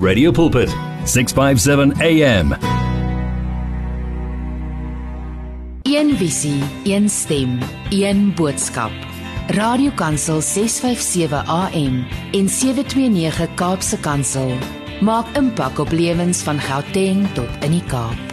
Radio Pulpit, 657 AM. Een visie, een stem, een boodskap. Radiokansel 657 AM en 729 Kaapse Kansel maak impak op lewens van Gauteng tot in die Kaap.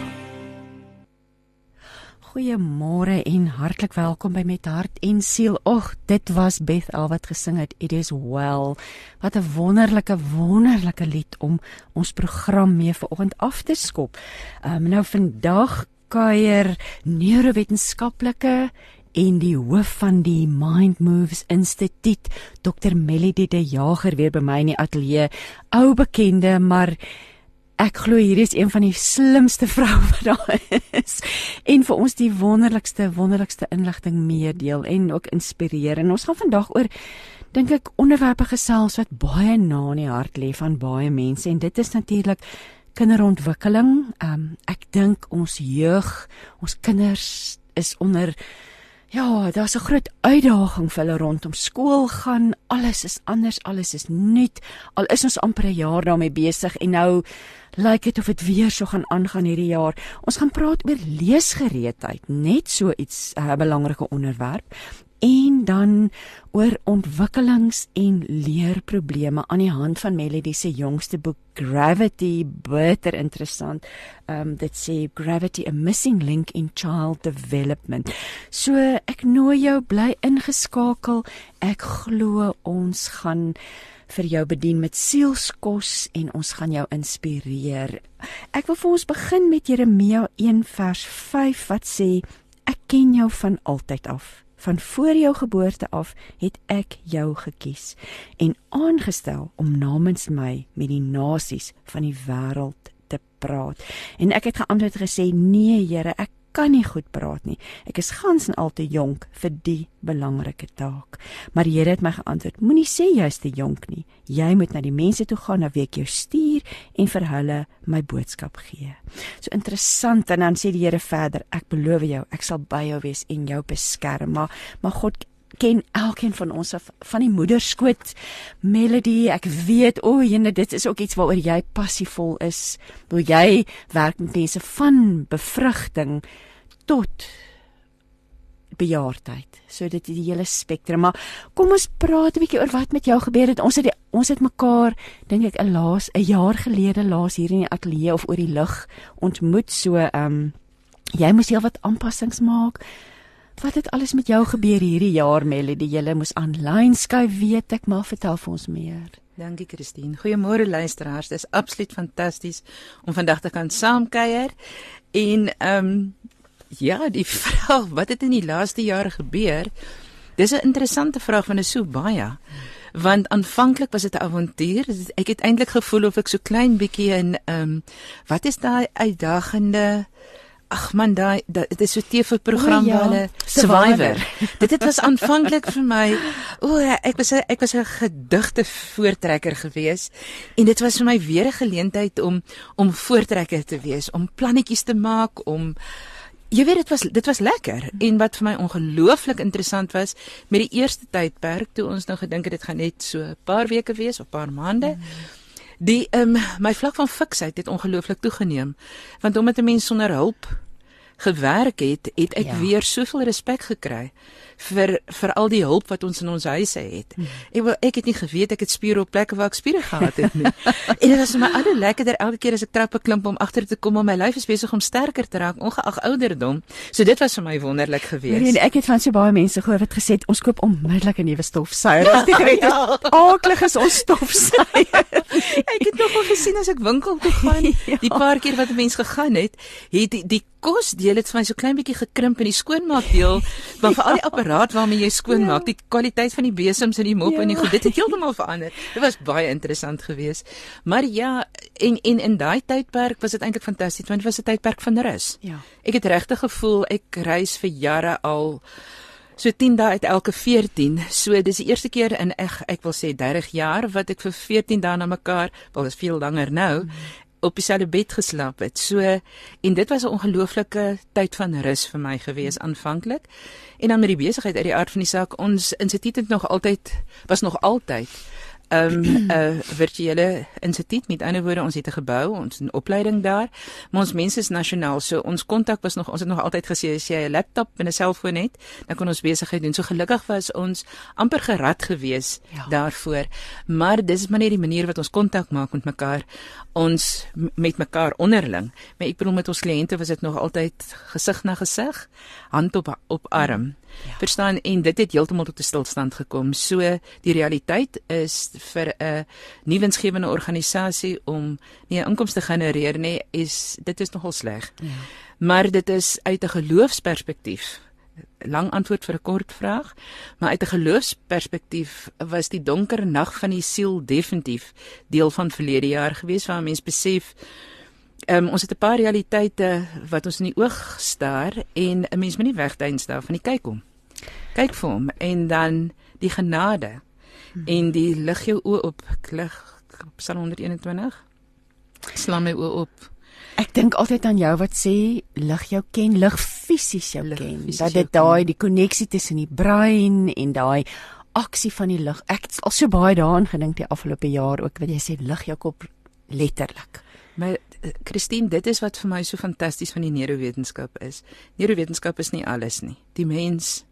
Goeiemôre en hartlik welkom by Met Hart en Siel. Ag, dit was Beth Al wat gesing het It is well. Wat 'n wonderlike wonderlike lied om ons program mee vanoggend af te skop. Ehm um, nou vandag kuier neurowetenskaplike en die hoof van die Mind Moves Instituut, Dr. Melody de Jager weer by my in die ateljee. Ou bekende, maar ek glo hierdie is een van die slimste vroue wat daar is en vir ons die wonderlikste wonderlikste inligting meedeel en ook inspireer. En ons gaan vandag oor dink ek onderwerpe gesels wat baie na in die hart lê van baie mense en dit is natuurlik kinderontwikkeling. Um, ek dink ons jeug, ons kinders is onder Ja, daar's 'n groot uitdaging vir hulle rondom skool gaan. Alles is anders, alles is nuut. Al is ons amper 'n jaar daarmee besig en nou lyk like dit of dit weer so gaan aangaan hierdie jaar. Ons gaan praat oor leesgereedheid, net so iets 'n uh, belangrike onderwerp en dan oor ontwikkelings en leerprobleme aan die hand van Melody se jongste boek Gravity bitter interessant. Ehm um, dit sê Gravity a missing link in child development. So ek nooi jou bly ingeskakel. Ek glo ons gaan vir jou bedien met sielskos en ons gaan jou inspireer. Ek wil vir ons begin met Jeremia 1 vers 5 wat sê ek ken jou van altyd af van voor jou geboorte af het ek jou gekies en aangestel om namens my met die nasies van die wêreld te praat. En ek het geantwoord gesê: "Nee, Here, ek kan nie goed praat nie. Ek is gans en al te jonk vir die belangrike taak. Maar die Here het my geantwoord: Moenie sê jy's te jonk nie. Jy moet na die mense toe gaan na wie ek jou stuur en vir hulle my boodskap gee. So interessant en dan sê die Here verder: Ek beloof jou, ek sal by jou wees en jou beskerm. Maar maar God ken elkeen van ons af van die moederskoot melody ek weet o, oh, jene dit is ook iets waaroor jy passievol is wil jy werk met mense van bevrugting tot bejaardheid. So dit is die hele spektrum, maar kom ons praat 'n bietjie oor wat met jou gebeur het. Ons het die, ons het mekaar dink ek 'n laas 'n jaar gelede laas hier in die ateljee of oor die lug ontmoet. So ehm um, jy moes heel wat aanpassings maak. Wat het alles met jou gebeur hierdie jaar Melody? Jy moes aanlyn skuif, weet ek, maar vertel vir ons meer. Dankie Christine. Goeiemôre luisteraars. Dit is absoluut fantasties om vandag te kan saamkuier. En ehm um, ja, die vraag wat het in die laaste jare gebeur? Dis 'n interessante vraag van 'n so baie. Want aanvanklik was dit 'n avontuur. Ek het eintlik gevoel of ek so klein bietjie in ehm um, wat is daai uitdagende Ag man, daai dit is so 'n TV-program ja, waar hulle Survivor. dit het was aanvanklik vir my, o, ek was a, ek was 'n gedigte voortrekker gewees en dit was vir my weer 'n geleentheid om om voortrekker te wees, om plannetjies te maak, om Jy weet dit was dit was lekker en wat vir my ongelooflik interessant was met die eerste tydperk toe ons nou gedink het dit gaan net so 'n paar weke wees of paar maande. Mm. Die ehm um, my vlak van fiksheid het ongelooflik toegeneem want omdat 'n mens sonder hulp gewerk het, het ek ja. weer soveel respek gekry vir vir al die hulp wat ons in ons huise het. Hmm. Ek wil ek het nie geweet ek het spiere op plekke waar ek spiere gehad het nie. en dit was vir my al lekkerder elke keer as ek trappe klim om agter te kom om my lyf is besig om sterker te raak ongeag ouderdom. So dit was vir my wonderlik geweest. Nee, ek het van so baie mense gehoor wat gesê het ons koop onmiddellik 'n nuwe stofsuier. Dis nie geweet ja. aaklig is ons stofsuier. ek het nog al gesien as ek winkel toe gaan, ja. die paar keer wat 'n mens gegaan het, het die, die kosdeel het vir my so klein bietjie gekrimp en die skoonmaakdeel, maar vir al die apparaat waarmee jy skoonmaak, ja. die kwaliteit van die besems en die mop ja. en die goed, dit het heeltemal verander. Dit was baie interessant geweest. Maar ja, en en in daai tydperk was dit eintlik fantasties want dit was 'n tydperk van rus. Ja. Ek het regtig gevoel ek reis vir jare al So 10 dae uit elke 14. So dis die eerste keer in ek ek wil sê 30 jaar wat ek vir 14 dae na mekaar, wel is veel langer nou, mm op dieselfde bed geslaap het. So en dit was 'n ongelooflike tyd van rus vir my gewees aanvanklik. En dan met die besigheid uit die aard van die saak, ons instituut het nog altyd was nog altyd 'n um, virtuele instituut. Met ander woorde, ons het 'n gebou, ons het 'n opleiding daar, maar ons mense is nasionaal. So ons kontak was nog ons het nog altyd gesê as jy 'n laptop en 'n selfoon het, dan kan ons besigheid doen. So gelukkig was ons amper gerad gewees ja. daarvoor. Maar dis maar net die manier wat ons kontak maak met mekaar ons met mekaar onderling. Maar ek bedoel met ons kliënte was dit nog altyd gesig na gesig, hand op op arm. Ja. Verstaan en dit het heeltemal tot 'n stilstand gekom. So die realiteit is vir 'n nuwensgewende organisasie om nie 'n inkomste genereer nie, is dit is nogal sleg. Ja. Maar dit is uit 'n geloofsperspektief lang antwoord vir 'n kort vraag, maar uit 'n geloofsperspektief was die donker nag van die siel definitief deel van verlede jaar gewees waar mense besef Um, ons het 'n paar realiteite wat ons in die oog staar en 'n mens moet nie wegduins daarvan nie kyk hom. Kyk vir hom en dan die genade hmm. en die lig jou oë op lig Psalm 121 slaan my oë op Ek dink altyd aan jou wat sê lig jou ken, lig fisies jou lig ken. Dat dit daai die koneksie tussen die brein en daai aksie van die lig. Ek het al so baie daaraan gedink die afgelope jaar ook wat jy sê lig jou kop letterlik. Maar eh, Christine, dit is wat vir my so fantasties van die neurowetenskap is. Neurowetenskap is nie alles nie. Die mens,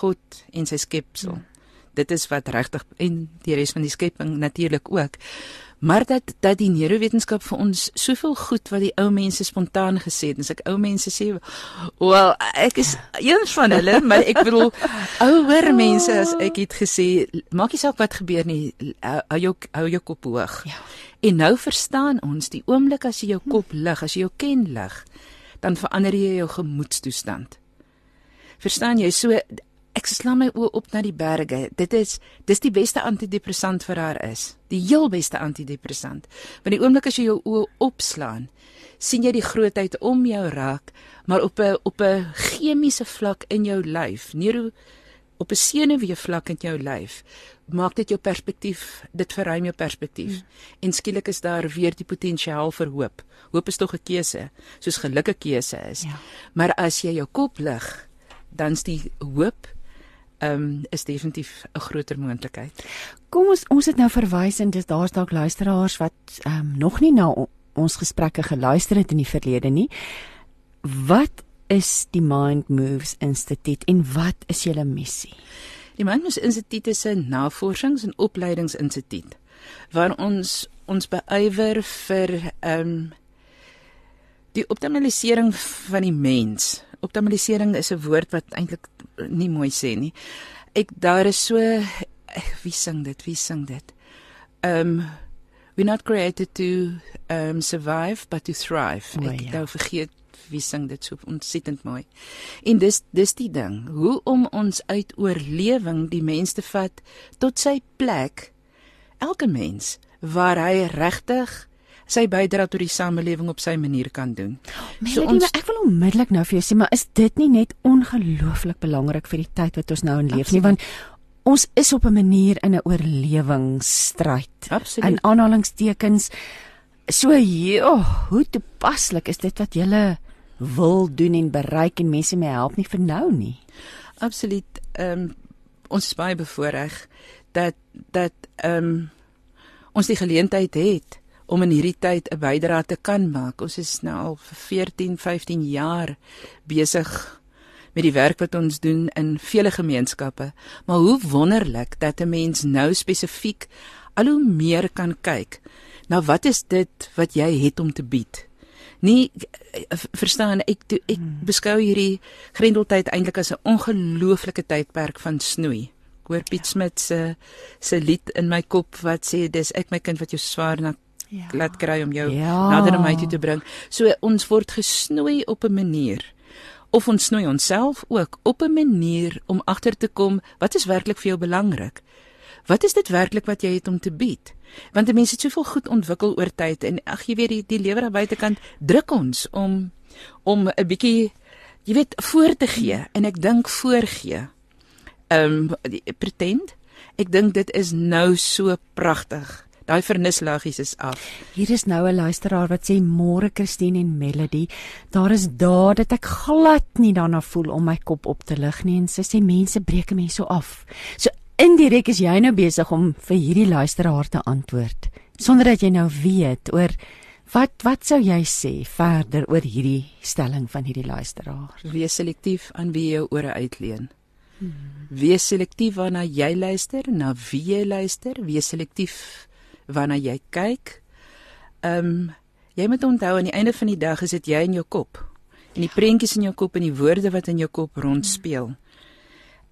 God en sy skepsel. Hmm. Dit is wat regtig en die res van die skepping natuurlik ook. Maar dat dat die neurowetenskap vir ons soveel goed wat die ou mense spontaan gesê het. As ek ou mense sê wel ek is een van hulle maar ek bedoel ouer mense as ek het gesê maak nie saak wat gebeur nie hou jou hou jou kop hoog. Ja. en nou verstaan ons die oomblik as jy jou kop lig as jy jou ken lig dan verander jy jou gemoedstoestand. Verstaan jy? So Ek slaan my oë op na die berge. Dit is dis die beste antidepressant vir haar is. Die heel beste antidepressant. Want die oomblik as jy jou oë opslaan, sien jy die grootheid om jou raak, maar op 'n op 'n chemiese vlak in jou lyf, neuro op 'n senuwee vlak in jou lyf, maak dit jou perspektief, dit verruim jou perspektief. Mm. En skielik is daar weer die potensiaal vir hoop. Hoop is tog 'n keuse, soos geluk 'n keuse is. Ja. Maar as jy jou kop lig, dan's die hoop um, is definitief 'n groter moontlikheid. Kom ons ons het nou verwys en dis daar's dalk luisteraars wat um, nog nie na ons gesprekke geluister het in die verlede nie. Wat is die Mind Moves Instituut en wat is julle missie? Die Mind Moves Instituut is 'n navorsings- en opleidingsinstituut waar ons ons beywer vir ehm um, die optimalisering van die mens. Optimalisering is 'n woord wat eintlik nie mooi sê nie. Ek daar is so wie sing dit? Wie sing dit? Um we're not created to um survive but to thrive. Oh, ek ja. nou vergeet wie sing dit so ontsettend mooi. En dis dis die ding, hoe om ons uit oorlewing die mens te vat tot sy plek. Elke mens waar hy regtig sy bydra tot die samelewing op sy manier kan doen. Melody, so ons ek wil onmiddellik nou vir jou sê maar is dit nie net ongelooflik belangrik vir die tyd wat ons nou in leef nie want ons is op 'n manier in 'n oorlewingsstryd. Absoluut. In aanhalingstekens so ja, oh, hoe toepaslik is dit wat jy wil doen en bereik en mense my help nie vir nou nie. Absoluut. Ehm um, ons is baie bevoordeel dat dat ehm um, ons die geleentheid het om in hierdie tyd 'n bydrae te kan maak. Ons is nou al vir 14, 15 jaar besig met die werk wat ons doen in vele gemeenskappe. Maar hoe wonderlik dat 'n mens nou spesifiek al hoe meer kan kyk. Nou wat is dit wat jy het om te bied? Nie verstaan ek ek hmm. beskou hierdie grendeltyd eintlik as 'n ongelooflike tydperk van snoei. Ek hoor Piet Smit se se lied in my kop wat sê dis ek my kind wat jou swaar na ja. laat kry om jou ja. nader aan my toe te bring. So ons word gesnoei op 'n manier of ons snoei onsself ook op 'n manier om agter te kom wat is werklik vir jou belangrik. Wat is dit werklik wat jy het om te bied? Want die mense het soveel goed ontwikkel oor tyd en ag jy weet die die lewer aan buitekant druk ons om om 'n bietjie jy weet voor te gee en ek dink voorgee. Ehm um, pretend Ek dink dit is nou so pragtig Daai vernislaggies is af. Hier is nou 'n luisteraar wat sê môre Christine en Melody, daar is dae dat ek glad nie daarna voel om my kop op te lig nie en sy sê mense breek mense so af. So indirek is jy nou besig om vir hierdie luisteraar te antwoord sonder dat jy nou weet oor wat wat sou jy sê verder oor hierdie stelling van hierdie luisteraar? Wees selektief aan wie jy jou ore uitleen. Hmm. Wees selektief waarna jy luister, na wie jy luister, wees selektief waarna jy kyk. Ehm um, jy moet onthou aan die einde van die dag is dit jy in jou kop. En die prentjies in jou kop en die woorde wat in jou kop rondspeel.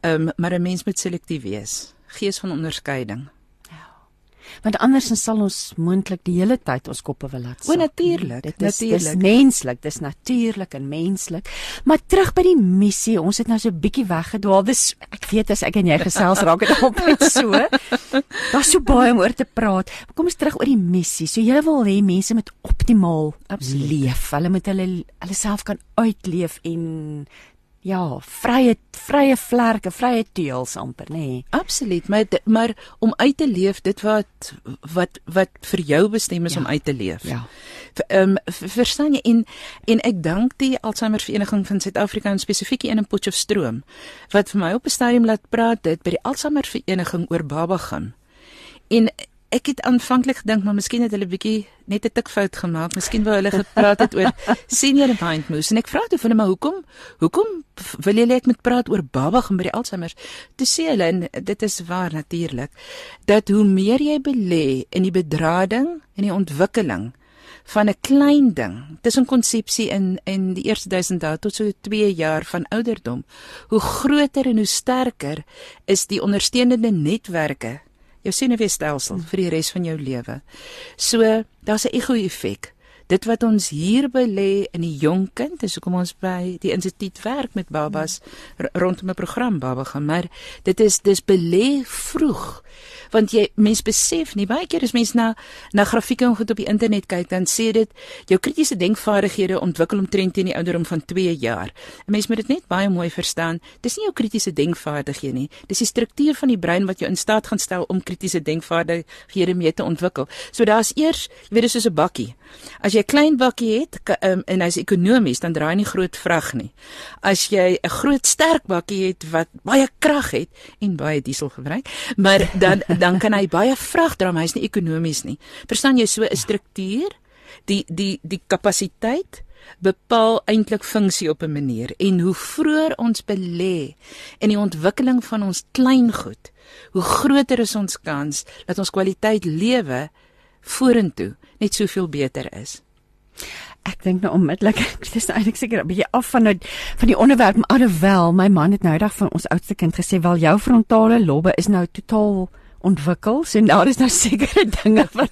Ehm um, maar 'n mens moet selektief wees. Gees van onderskeiding. Want andersins sal ons moontlik die hele tyd ons koppe wil laat sak. O natuurlik, dit is, natuurlik. Dis menslik, dis natuurlik en menslik. Maar terug by die missie, ons het nou so 'n bietjie weggedwaal. Dis ek weet as ek en jy gesels raak dit op net so. Daar's so baie om oor te praat. Kom ons terug oor die missie. So jy wil hê mense moet optimaal Absoluut. leef. Hulle moet hulle hulle self kan uitleef en ja, vrye vrye vlerke, vrye teels amper, nê. Nee. Absoluut, maar maar om uit te leef dit wat wat wat vir jou bestem is Ja. om uit te leef. Ja. Ehm um, verstaan jy en en ek dank die Alzheimer Vereniging van Suid-Afrika en spesifiek een in Potchefstroom wat vir my op 'n stadium laat praat dit by die Alzheimer Vereniging oor baba gaan. En ek het aanvanklik gedink maar miskien het hulle bietjie net 'n tikfout gemaak. Miskien wou hulle gepraat het oor senior mind moves en ek vra toe vir hulle maar hoekom hoekom wil julle ek moet praat oor baba gaan by die Alzheimer? Toe sê hulle en dit is waar natuurlik dat hoe meer jy belê in die bedrading en die ontwikkeling van 'n klein ding tussen konsepsie in in die eerste 1000 dae tot so 2 jaar van ouderdom hoe groter en hoe sterker is die ondersteunende netwerke jou senuweestelsel vir die res van jou lewe. So daar's 'n ego-effek. Dit wat ons hier belê in die jong kind, dis hoekom ons by die instituut werk met babas r- rondom 'n program baba gaan, maar dit is dis belê vroeg. Want jy mens besef nie baie keer as mens na na grafieke en goed op die internet kyk, dan sê dit jou kritiese denkvaardighede ontwikkel omtrent teen die ouderdom van 2 jaar. 'n Mens moet dit net baie mooi verstaan. Dis nie jou kritiese denkvaardighede nie. Dis die struktuur van die brein wat jou in staat gaan stel om kritiese denkvaardighede mee te ontwikkel. So daar's eers, jy weet dis soos 'n bakkie. As jy 'n klein bakkie het um, en hy's ekonomies, dan draai hy nie groot vrag nie. As jy 'n groot sterk bakkie het wat baie krag het en baie diesel gebruik, maar dan dan kan hy baie vrag dra, maar hy's nie ekonomies nie. Verstaan jy so 'n struktuur, die die die kapasiteit bepaal eintlik funksie op 'n manier en hoe vroeër ons belê in die ontwikkeling van ons klein goed, hoe groter is ons kans dat ons kwaliteit lewe vorentoe net soveel beter is. Ek dink nou onmiddellik, dit is nou eintlik seker 'n bietjie af van nou van die onderwerp, maar alhoewel my man het nou eendag van ons oudste kind gesê, "Wel jou frontale lobbe is nou totaal ontwikkel, so daar is nou sekere dinge wat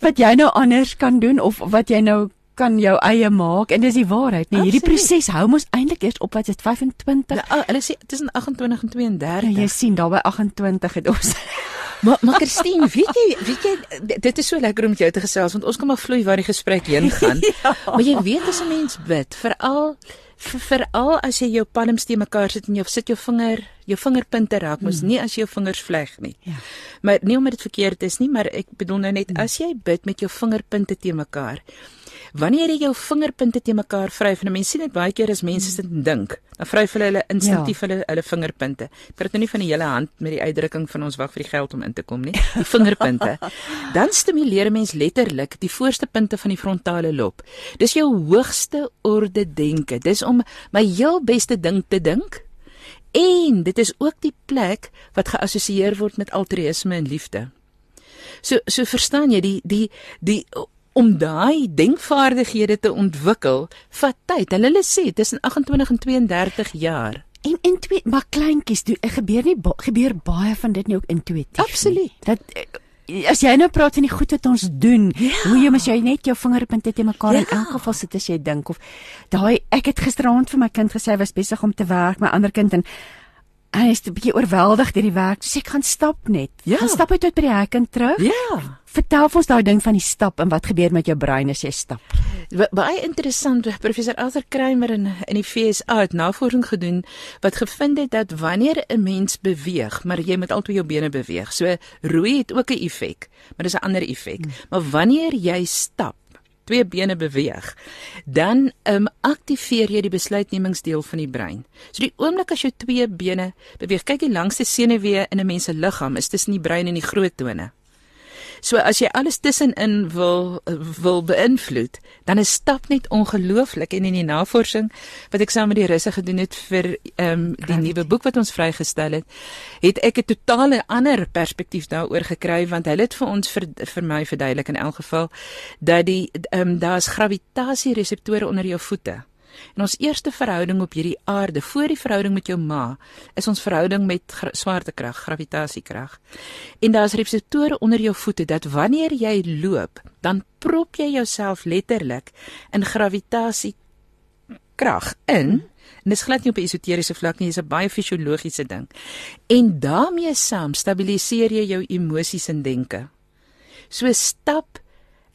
wat jy nou anders kan doen of wat jy nou kan jou eie maak en dis die waarheid, nee, hierdie proses hou mos eintlik eers op wat dit 25 Ja, hulle sê tussen 28 en 32. Ja, jy sien daar by 28 het ons Maar maar Christine, weet jy, weet jy dit is so lekker om met jou te gesels want ons kan maar vloei waar die gesprek heen gaan. ja. Maar jy weet as 'n mens bid, veral veral as jy jou palms te mekaar sit en jy sit jou vinger, jou vingerpunte raak, mos nie as jy jou vingers vleg nie. Ja. Maar nie omdat dit verkeerd is nie, maar ek bedoel nou net as jy bid met jou vingerpunte te mekaar. Wanneer jy jou vingerpunte te mekaar vryf en mense sien dit baie keer as mense sit en dink, dan vryf hulle hulle instinktief hulle hulle vingerpunte. Ek praat nou nie van die hele hand met die uitdrukking van ons wag vir die geld om in te kom nie, die vingerpunte. Dan stimuleer 'n mens letterlik die voorste punte van die frontale lob. Dis jou hoogste orde denke. Dis om my heel beste ding te dink. En dit is ook die plek wat geassosieer word met altruïsme en liefde. So so verstaan jy die die die om daai denkvaardighede te ontwikkel vat tyd. En hulle sê tussen 28 en 32 jaar. En en twee maar kleintjies doen ek gebeur nie ba gebeur baie van dit nie ook intuïtief. Absoluut. Nie. Dat eh, as jy nou praat van die goed wat ons doen, Ja. hoe jy mos jy net jou vingerpunte te mekaar Ja. in elk geval sit as jy dink of daai ek het gisteraand vir my kind gesê hy was besig om te werk, my ander kind en hy is 'n bietjie oorweldig deur die werk. So sê ek gaan stap net. Ja. Gaan stap uit tot by die hek en terug. Ja. Vertel ons daai ding van die stap en wat gebeur met jou brein as jy stap. Ba- Baie interessant. Professor Arthur Kramer in in die FSA het navorsing gedoen wat gevind het dat wanneer 'n mens beweeg, maar jy moet altyd jou bene beweeg. So roei het ook 'n effek, maar dis 'n ander effek. Maar wanneer jy stap, twee bene beweeg, dan ehm um, aktiveer jy die besluitnemingsdeel van die brein. So die oomblik as jou twee bene beweeg, kyk die langste senuwee in 'n mens se liggaam is tussen die brein en die groot tone. So as jy alles tussenin wil wil beïnvloed, dan is stap net ongelooflik en in die navorsing wat ek saam met die russe gedoen het vir ehm um, die nuwe boek wat ons vrygestel het, het ek 'n totale ander perspektief daaroor gekry want hulle het vir ons vir, vir my verduidelik in elk geval dat die ehm um, daar's gravitasie reseptore onder jou voete. En ons eerste verhouding op hierdie aarde, voor die verhouding met jou ma, is ons verhouding met swaartekrag, gravitasiekrag. En daar's reseptore onder jou voete dat wanneer jy loop, dan prop jy jouself letterlik in gravitasiekrag in. En dis glad nie op 'n esoteriese vlak nie, dis 'n baie fisiologiese ding. En daarmee saam stabiliseer jy jou emosies en denke. So stap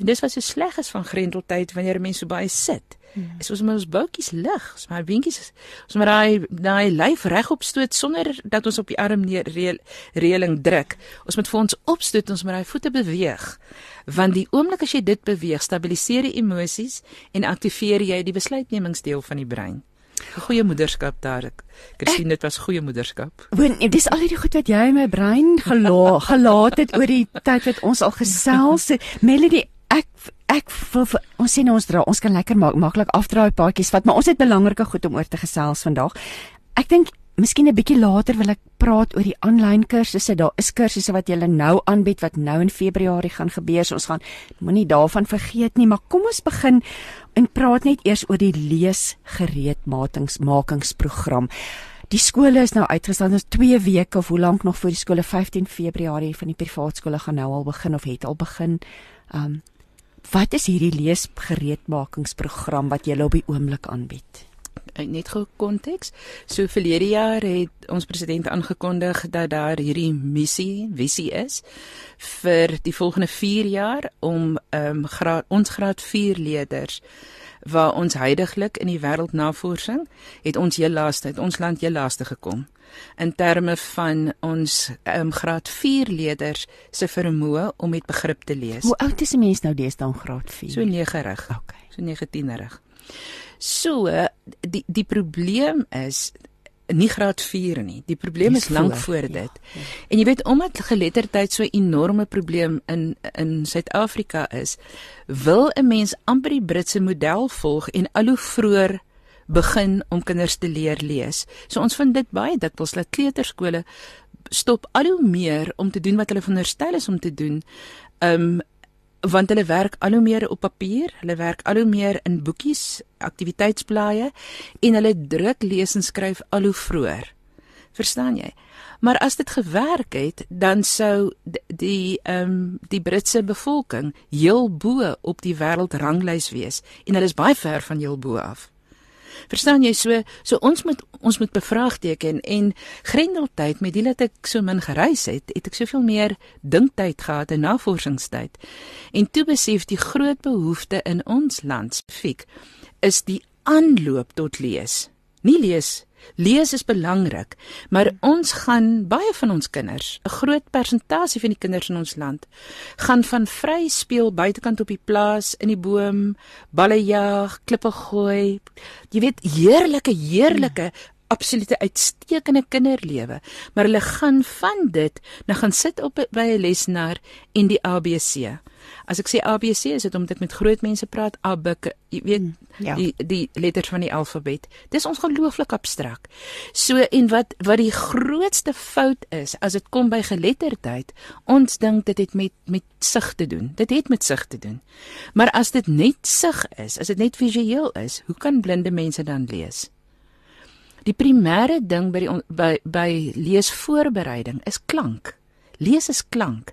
En dis wat so sleg is van grendeltyd wanneer mense so baie sit. Hmm. Is ons met ons boutjies lig, ons maar winkies is. Ons maar daai daai lyf regop stoot sonder dat ons op die arm neer reëling druk. Ons moet vir ons opstoot, ons moet daai voete beweeg. Want die oomblik as jy dit beweeg, stabiliseer die emosies en aktiveer jy die besluitnemingsdeel van die brein. Goeie moederskap daar. Christine, dit was goeie moederskap. Want dis al die goed wat jy in my brein gela gelaat het oor die tyd wat ons al gesels het. Melody, ek ek vir, vir, ons sien ons dra ons kan lekker maak maklik afdraai paadjies vat maar ons het belangrike goed om oor te gesels vandag ek dink miskien 'n bietjie later wil ek praat oor die aanlyn kursusse daar is kursusse wat jy nou aanbied wat nou in Februarie gaan gebeur so ons gaan moenie daarvan vergeet nie maar kom ons begin en praat net eers oor die leesgereedmakingsprogram Die skole is nou uitgestel. Is 2 weke of hoe lank nog voor die skole 15 Februarie van die privaat skole gaan nou al begin of het al begin. Um Wat is hierdie leesgereedmakingsprogram wat julle op die oomblik aanbied? Net gou konteks. So verlede jaar het ons president aangekondig dat daar hierdie missie, visie is vir die volgende 4 jaar om ehm um, graad ons graad 4 leerders waar ons heidaglik in die wêreldnavorsing het ons heel laaste het ons land heel laaste gekom in terme van ons um, graad 4 leerders se vermoë om met begrip te lees. Hoe oud is 'n mens nou deesdae in graad 4? So 9rig. Okay. So 19rig. So die die probleem is nie graad 4 nie. Die probleem is, is lank voor dit. Ja, ja. En jy weet omdat geletterdheid so 'n enorme probleem in in Suid-Afrika is, wil 'n mens amper die Britse model volg en al hoe vroeër begin om kinders te leer lees. So ons vind dit baie dikwels dat kleuterskole stop al hoe meer om te doen wat hulle veronderstel is om te doen. Um want hulle werk al hoe meer op papier, hulle werk al hoe meer in boekies, aktiwiteitsblaaie en hulle druk lees en skryf al hoe vroeër. Verstaan jy? Maar as dit gewerk het, dan sou die ehm um, die Britse bevolking heel bo op die wêreldranglys wees en hulle is baie ver van heel bo af. Verstaan jy so so ons moet ons moet bevraagteken en grendeltyd met die dat ek so min gereis het, het ek soveel meer dinktyd gehad en navorsingstyd. En toe besef die groot behoefte in ons land spesifiek is die aanloop tot lees. Nie lees Lees is belangrik, maar ons gaan baie van ons kinders, 'n groot persentasie van die kinders in ons land, gaan van vry speel buitekant op die plaas, in die boom, balle jag, klippe gooi. Jy weet, heerlike, heerlike absolute uitstekende kinderlewe, maar hulle gaan van dit na gaan sit op by 'n lesenaar en die ABC. As ek sê ABC is dit omdat ek met groot mense praat, abk, jy weet, hmm, ja. die die letters van die alfabet. Dis ongelooflik abstrakt. So en wat wat die grootste fout is as dit kom by geletterdheid, ons dink dit het met met sig te doen. Dit het met sig te doen. Maar as dit net sig is, as dit net visueel is, hoe kan blinde mense dan lees? Die primêre ding by die by by leesvoorbereiding is klank. Lees is klank.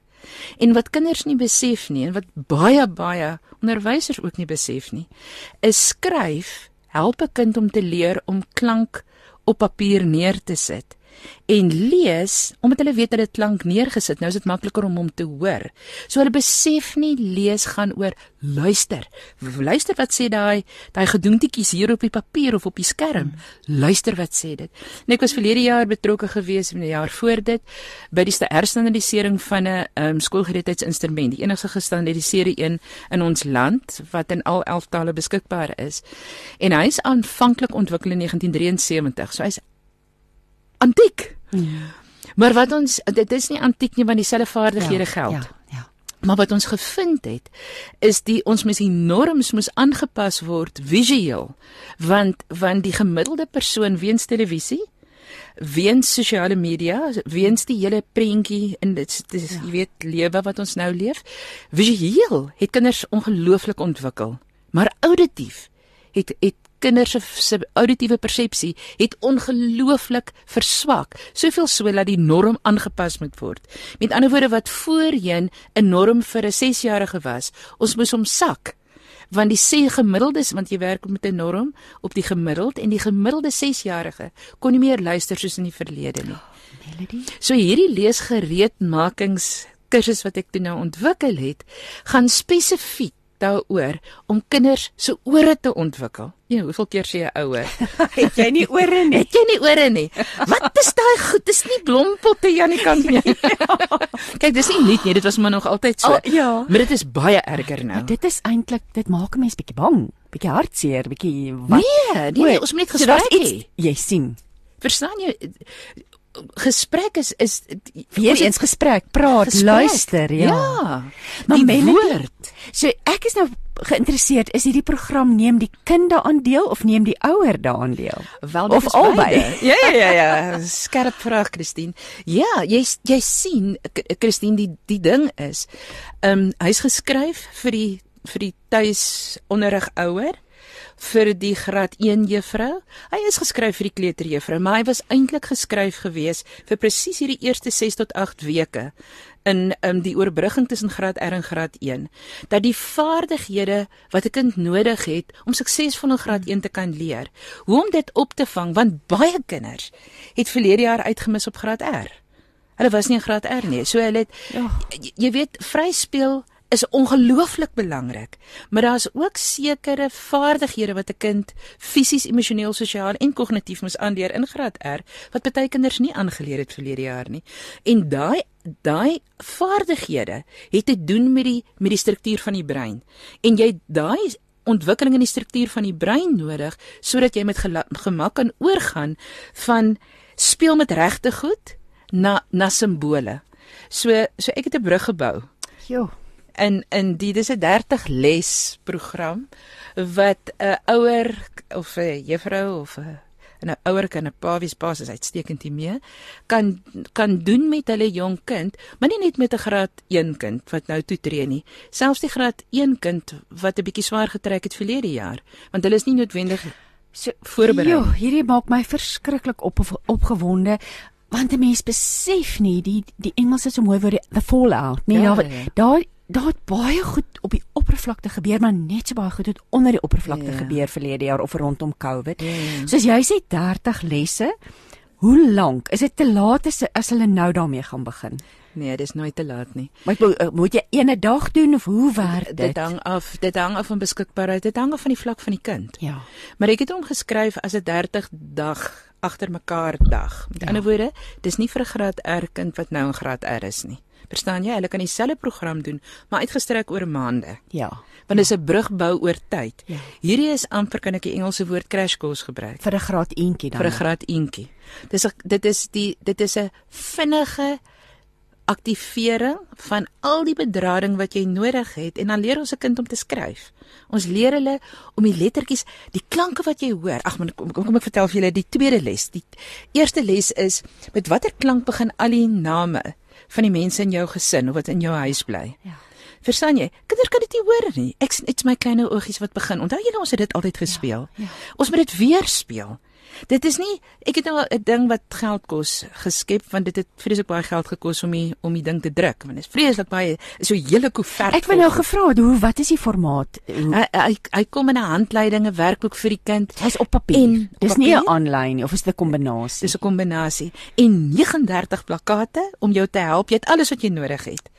En wat kinders nie besef nie en wat baie baie onderwysers ook nie besef nie, is skryf help 'n kind om te leer om klank op papier neer te sit en lees omdat hulle weet dat dit klank neergesit. Nou is dit makliker om hom te hoor. So hulle besef nie lees gaan oor luister. Luister wat sê daai daai gedoentjies hier op die papier of op die skerm. Luister wat sê dit. En ek was verlede jaar betrokke gewees in die jaar voor dit by die herstandardisering van 'n um, skoolgereedheidsinstrument, die enigste gestandardiseerde een in ons land wat in al 11 tale beskikbaar is. En hy is aanvanklik ontwikkel in 1973. So hy's antiek. Ja. Maar wat ons dit is nie antiek nie want dieselfde vaardighede ja, geld. Ja, ja. Maar wat ons gevind het is die ons moet die norms moet aangepas word visueel want want die gemiddelde persoon weens televisie weens sosiale media weens die hele prentjie in dit is ja. jy weet lewe wat ons nou leef visueel het kinders ongelooflik ontwikkel maar auditief het het kinders se auditiewe persepsie het ongelooflik verswak, soveel so dat die norm aangepas moet word. Met ander woorde wat voorheen 'n norm vir 'n 6-jarige was, ons moes hom sak want die sê gemiddeldes want jy werk met 'n norm op die gemiddeld en die gemiddelde 6-jarige kon nie meer luister soos in die verlede nie. Melody. So hierdie leesgereedmakings kursus wat ek toe nou ontwikkel het, gaan spesifiek daaroor om kinders se ore te ontwikkel. Ja, hoeveel keer sê jy ouer? het jy nie ore nie? Het jy nie ore nie? Wat is daai goed? Dis nie blompotte Janie kan nie. Kyk, dis nie nuut nie, dit was maar nog altyd so. Oh, ja. Maar dit is baie erger nou. Maar dit is eintlik dit maak 'n mens bietjie bang, bietjie hartseer, bietjie wat? Nee, nee, nee ons moet net gespreek hê. Jy sien. Verstaan jy? Gesprek is is weer eens gesprek, praat, gesprek. luister, ja. Ja. Maar die woord. So ek is nou geïnteresseerd, is hierdie program neem die kind daaraan deel of neem die ouer daaraan deel? Wel, of albei. Ja ja ja ja, skerp vraag Christine. Ja, jy jy sien Christine die die ding is, ehm um, hy's geskryf vir die vir die tuisonderrig ouer vir die graad 1 juffrou. Hy is geskryf vir die kleuterjuffrou, maar hy was eintlik geskryf gewees vir presies hierdie eerste 6 tot 8 weke in um, die oorbrugging tussen graad R en graad 1 dat die vaardighede wat 'n kind nodig het om suksesvol in graad 1 te kan leer, hoe om dit op te vang want baie kinders het verlede jaar uitgemis op graad R. Hulle was nie in graad R nie. So hulle het ja. jy weet vryspeel is ongelooflik belangrik, maar daar's ook sekere vaardighede wat 'n kind fisies, emosioneel, sosiaal en kognitief moet aanleer in graad R wat baie kinders nie aangeleer het verlede jaar nie. En daai daai vaardighede het te doen met die met die struktuur van die brein. En jy daai ontwikkeling in die struktuur van die brein nodig sodat jy met gemak kan oorgaan van speel met regte goed na na simbole. So so ek het 'n brug gebou. Jo in in die dis 'n 30 les program wat 'n ouer of 'n juffrou of 'n 'n ouer kan 'n pa wies basis uitstekend hiermee kan kan doen met hulle jong kind, maar nie net met 'n graad 1 kind wat nou toe tree nie. Selfs die graad 1 kind wat 'n bietjie swaar getrek het verlede jaar, want hulle is nie noodwendig so voorberei. Jo, hierdie maak my verskriklik op opgewonde want 'n mens besef nie die die Engels is so mooi vir the fallout, nee, ja, daar daar daar het baie goed op die oppervlakte gebeur, maar net so baie goed het onder die oppervlakte ja. gebeur verlede jaar of rondom COVID. Ja. Soos jy sê 30 lesse. Hoe lank? Is dit te laat as, as hulle nou daarmee gaan begin? Nee, dit is nooit te laat nie. Maar moet, eh, moet jy ene dag doen of hoe werk dit? Dit hang af, dit hang af van beskikbaarheid. Dit hang af van die vlak van die kind. Ja. Maar ek het hom geskryf as 'n 30 dag agter mekaar dag. Met ja. ander woorde, dis nie vir 'n graad R kind wat nou in graad R is nie. Verstaan jy? Hulle kan dieselfde program doen, maar uitgestrek oor maande. Ja. Want dit is 'n brug bou oor tyd. Ja. Hierdie is amper kan ek die Engelse woord crash course gebruik vir 'n graad eentjie dan. Vir 'n graad eentjie. Dis dit is die dit is 'n vinnige aktivering van al die bedrading wat jy nodig het en dan leer ons 'n kind om te skryf. Ons leer hulle om die lettertjies, die klanke wat jy hoor. Ag, kom, kom kom ek vertel vir julle die tweede les. Die eerste les is met watter klank begin al die name van die mense in jou gesin of wat in jou huis bly. Ja. Verstaan jy? Kinders kan dit nie hoor nie. Ek dit's my klein ougies wat begin. Onthou julle ons het dit altyd gespeel. Ja, ja. Ons moet dit weer speel. Dit is nie ek het nou 'n ding wat geld kos geskep want dit het vreeslik baie geld gekos om die om die ding te druk want dit is vreeslik baie so hele koevert. Ek wil nou gevra het hoe wat is die formaat? Hy, hy hy kom in 'n handleiding, 'n werkboek vir die kind. Hy's op papier. En dis nie 'n papier? aanlyn nie of is dit 'n kombinasie? Dis 'n kombinasie en 39 plakkate om jou te help. Jy het alles wat jy nodig het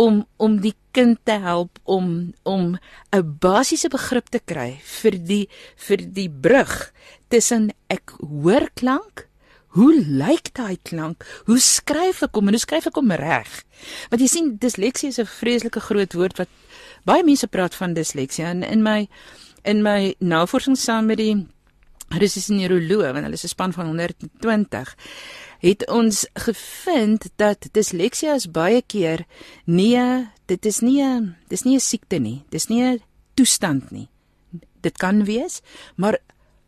om om die kind te help om om 'n basiese begrip te kry vir die vir die brug tussen ek hoor klank Hoe lyk daai klank? Hoe skryf ek hom? En hoe skryf ek hom reg? Want jy sien disleksie is 'n vreeslike groot woord wat baie mense praat van disleksie en in my in my navorsing saam met die Russiese neuroloog want hulle is 'n span van 120 het ons gevind dat disleksia is baie keer nee, dit is nie 'n dis nie 'n siekte nie. Dis nie 'n toestand nie. Dit kan wees, maar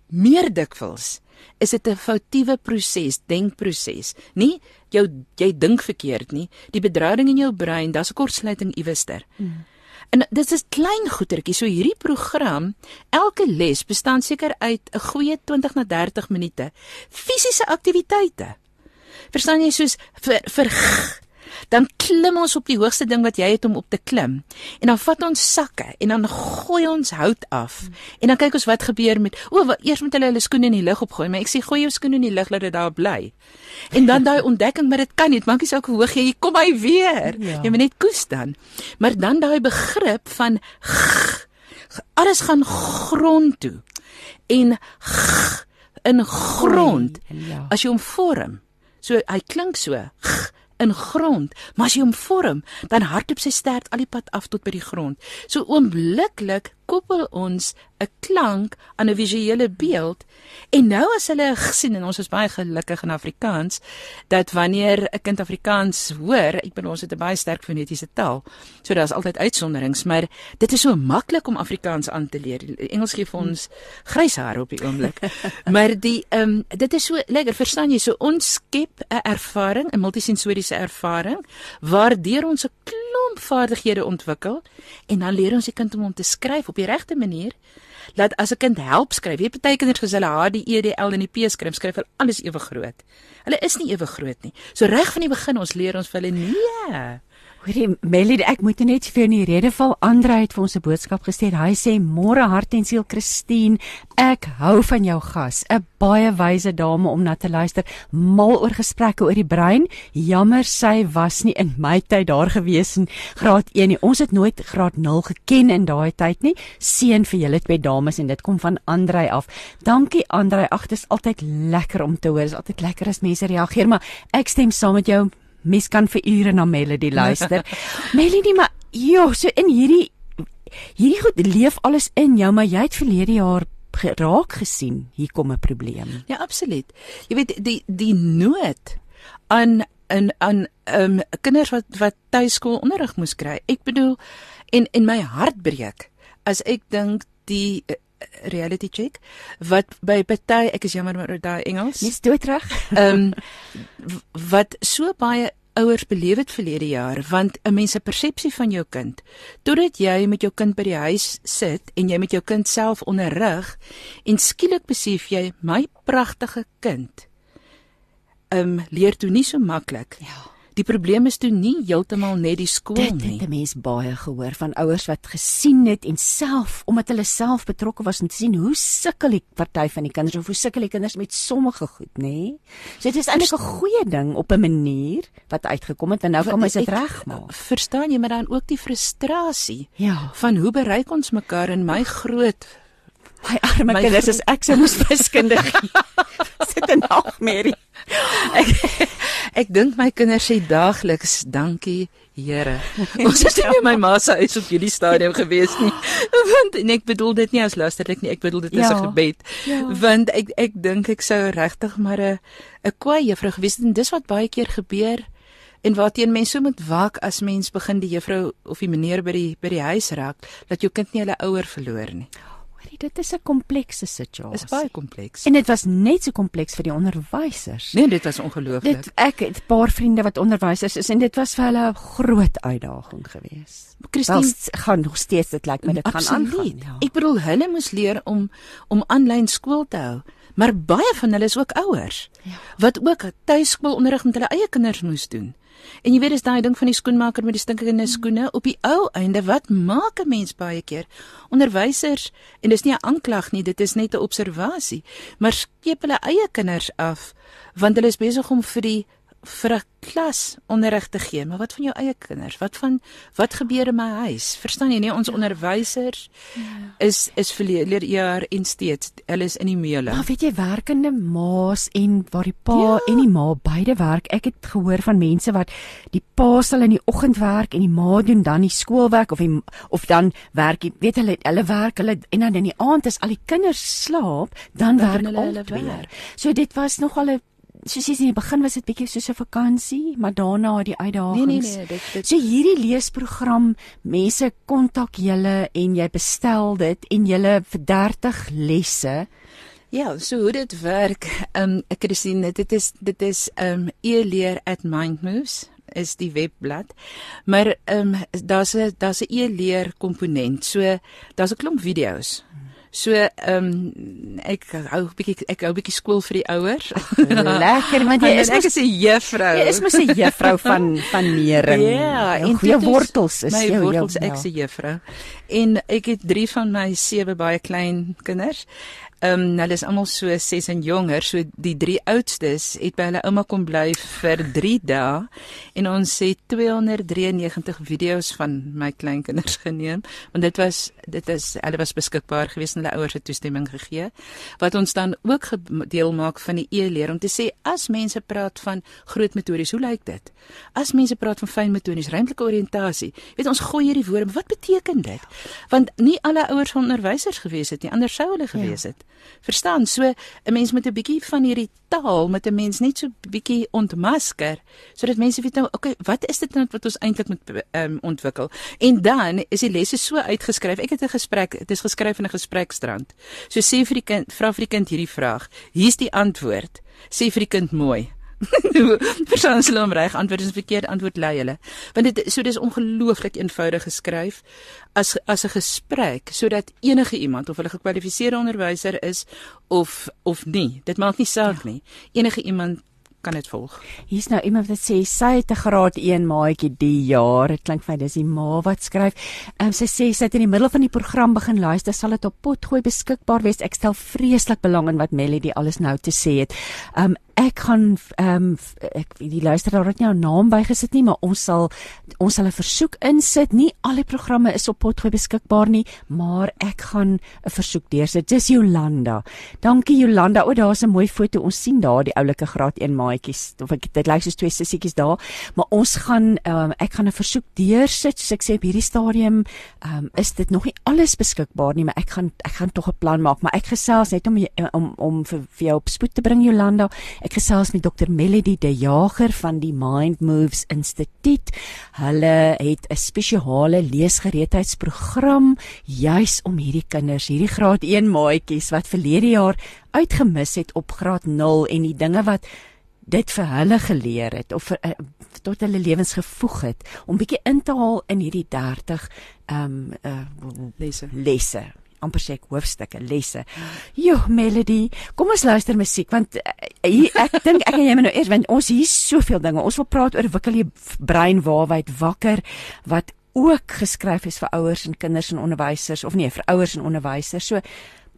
meer dikwels is dit 'n foutiewe proses, denkproses. Nie jou jy dink verkeerd nie. Die bedrading in jou brein, daar's 'n kortsluiting iewerster. Hmm. En dit is klein goetertjie. So hierdie program, elke les bestaan seker uit 'n goeie 20 na 30 minute fisiese aktiwiteite. Verstaan jy soos vir vir dan klim ons op die hoogste ding wat jy het om op te klim. En dan vat ons sakke en dan gooi ons hout af. En dan kyk ons wat gebeur met o, wat eers moet hulle hulle skoene in die lug opgooi, maar ek sê gooi jou skoene in die lug laat dit daar bly. En dan daai ontdekking maar dit kan nie, maak nie saak hoe hoog jy kom hy weer. Ja. Jy moet net koes dan. Maar dan daai begrip van alles gaan grond toe. En in grond Ja. as jy hom vorm. So hy klink so in grond, maar as jy hom vorm, dan hardloop sy stert al die pad af tot by die grond. So oombliklik koppel ons 'n klank aan 'n visuele beeld en nou as hulle gesien en ons is baie gelukkig in Afrikaans dat wanneer 'n kind Afrikaans hoor, ek bedoel ons het 'n baie sterk fonetiese taal. So daar's altyd uitsonderings, maar dit is so maklik om Afrikaans aan te leer. Engels gee vir ons grys hare op die oomblik. maar die ehm um, dit is so lekker, verstaan jy? So ons skep 'n ervaring, 'n multisensoriese ervaring waardeur ons 'n klomp vaardighede ontwikkel en dan leer ons die kind om hom te skryf op die regte manier. Laat as 'n kind help skryf, jy party kinders as hulle H, die E, die L en die P skryf, skryf hulle alles ewe groot. Hulle is nie ewe groot nie. So reg van die begin ons leer ons vir hulle nee. Hoorie Melody, ek moet net vir jou in die rede val. Andre het vir ons 'n boodskap gestuur. Hy sê: "Môre hart en siel Christine, ek hou van jou gas. 'n Baie wyse dame om na te luister. Mal oor gesprekke oor die brein. Jammer sy was nie in my tyd daar gewees in graad 1 nie. Ons het nooit graad 0 geken in daai tyd nie. Seën vir julle twee dames en dit kom van Andre af. Dankie Andre. Ag, dit is altyd lekker om te hoor. Dit is altyd lekker as mense reageer, maar ek stem saam met jou. Mens kan vir ure na Melody luister. Melody, maar jo, so in hierdie hierdie goed leef alles in jou, maar jy het verlede jaar geraak gesien hier kom 'n probleem. Ja, absoluut. Jy weet die die nood aan in aan ehm um, kinders wat wat tuiskool onderrig moes kry. Ek bedoel en en my hart breek as ek dink die reality check wat by party ek is jammer maar daai Engels. Jy's doodreg. Ehm um, wat so baie ouers beleef het verlede jaar want 'n mens se persepsie van jou kind totdat jy met jou kind by die huis sit en jy met jou kind self onderrig en skielik besef jy my pragtige kind ehm um, leer toe nie so maklik. Ja. Die probleem is toe nie heeltemal net die skool Dit nie. het 'n mens baie gehoor van ouers wat gesien het en self omdat hulle self betrokke was om te sien hoe sukkel die party van die kinders of hoe sukkel die kinders met sommige goed, nê? So dit is eintlik 'n goeie ding op 'n manier wat uitgekom het en nou kan ons dit regmaak. Verstaan jy, maar dan ook die frustrasie Ja. van hoe bereik ons mekaar in my groot My arme My kinders vriend- as ek sou moes wiskunde gee. Sit 'n nagmerrie. Ek ek dink my kinders sê daagliks dankie Here. Ons het nie by my ma se huis op hierdie stadium gewees nie. Want en ek bedoel dit nie as lasterlik nie, ek bedoel dit is 'n Ja. gebed. Ja. Want ek ek dink ek sou regtig maar 'n 'n kwaai juffrou gewees het en dis wat baie keer gebeur en waarteen mense so moet waak as mens begin die juffrou of die meneer by die by die huis raak dat jou kind nie hulle ouer verloor nie. Hoorie, dit is 'n komplekse situasie. Is baie kompleks. En dit was net so kompleks vir die onderwysers. Nee, dit was ongelooflik. Dit ek het 'n paar vriende wat onderwysers is en dit was vir hulle 'n groot uitdaging geweest. Christine gaan nog steeds dit lyk my dit gaan aangaan. Ja. Ek bedoel hulle moes leer om om aanlyn skool te hou, maar baie van hulle is ook ouers Ja. wat ook tuiskoolonderrig met hulle eie kinders moes doen. En jy weet dis daai ding van die skoenmaker met die stinkende skoene op die ou einde wat maak 'n mens baie keer? Onderwysers en dis nie 'n aanklag nie dit is net 'n observasie maar skeep hulle eie kinders af want hulle is besig om vir die vir 'n klas onderrig te gee maar wat van jou eie kinders wat van wat gebeur in my huis verstaan jy nie ons onderwysers is is verlede jaar en steeds hulle is in die meule Maar weet jy werkende ma's en waar die pa Ja. en die ma beide werk. Ek het gehoor van mense wat die pa sal in die oggend werk en die ma doen dan die skoolwerk of die, of dan werk die weet hulle hulle werk hulle en dan in die aand as al die kinders slaap, dan Dan werk hulle hulle hulle twee. werk. So dit was nogal 'n soos jy sê in die begin was dit bietjie soos 'n vakansie, maar daarna die uitdagings. nee nee nee dit dit So hierdie leesprogram, mense kontak julle en jy bestel dit en julle vir 30 lesse. Ja, so hoe dit werk, ehm um, ek het gesien dit is dit is ehm um, e-leer at mindmoves is die webblad. Maar ehm um, daar's 'n daar's 'n e-leer komponent. So daar's 'n klomp video's. So ehm um, ek hou 'n bietjie ek hou 'n bietjie skool vir die ouers. Lekker, want jy is ek mos is 'n juffrou. jy is mos 'n juffrou van van Nering. Ja, en jou is wortels is my jou wortels jou, ek se juffrou. En ek het 3 van my sewe baie klein kinders. Ehm um, hulle is almal so 6 en jonger, so die 3 oudstes het by hulle ouma kom bly vir 3 dae en ons het 293 video's van my kleinkinders geneem want dit was dit is hulle was beskikbaar geweest en hulle ouers het toestemming gegee wat ons dan ook deel maak van die e-leer om te sê as mense praat van groot metodes, hoe lyk dit? As mense praat van fyn metodes, ruimtelike oriëntasie, weet ons gooi hierdie woorde, maar wat beteken dit? Want nie alle ouers van onderwysers gewees het nie, anders sou hulle gewees het. Verstaan? So 'n mens moet 'n bietjie van hierdie taal met 'n mens net so bietjie ontmasker sodat mense weet nou, okay, wat is dit nou wat ons eintlik moet um, ontwikkel? En dan is die lesse so uitgeskryf. Ek het 'n gesprek, dit is geskryf in 'n gesprekstrand. So sê vir die kind, vra vir die kind hierdie vraag. Hier's die antwoord. Sê vir die kind mooi. Verstaan hulle hom reg antwoord is 'n verkeerde antwoord lei hulle. Want dit so dis ongelooflik eenvoudig geskryf as as 'n gesprek sodat enige iemand of hulle gekwalifiseerde onderwyser is of of nie, dit maak nie saak nie. Enige iemand kan dit volg. Hier's nou iemand wat sê sy het 'n graad 1 maatjie die jaar. Dit klink vir my dis die ma wat skryf. Ehm um, sy sê sy het in die middel van die program begin luister, sal dit op potgooi beskikbaar wees. Ek stel vreeslik belang in wat Melody alles nou te sê het. Ehm um, ek gaan ehm um, ek die luisteraar het jou naam bygesit nie, maar ons sal ons sal 'n versoek insit. Nie al die programme is op potgooi beskikbaar nie, maar ek gaan 'n versoek deursit. Dis Jolanda. Dankie Jolanda. O, daar's 'n mooi foto. Ons sien daar die oulike graad 1 maatjies. Of ek dit lyk soos twee sissietjies daar, maar ons gaan ehm um, ek gaan 'n versoek deursit. Soos ek sê op hierdie stadium ehm um, is dit nog nie alles beskikbaar nie, maar ek gaan ek gaan tog 'n plan maak, maar ek gesels net om om om vir, vir jou op spoed te bring Jolanda. Ek gesels met Dr Melody De Jager van die Mind Moves Instituut. Hulle het 'n spesiale leesgereedheidsprogram juis om hierdie kinders, hierdie graad 1 maatjies wat verlede jaar uitgemis het op graad 0 en die dinge wat dit vir hulle geleer het of vir, uh, tot hulle lewens gevoeg het om bietjie in te haal in hierdie 30 ehm um, uh, lesse. Lesse amper sê hoofstukke lesse. Jo, Melody, kom ons luister musiek want uh, hier, ek dink ek en jy moet nou eers want ons hier soveel dinge. Ons wil praat oor wikkel jy brein waarwyd wakker wat ook geskryf is vir ouers en kinders en onderwysers of nee, vir ouers en onderwysers. So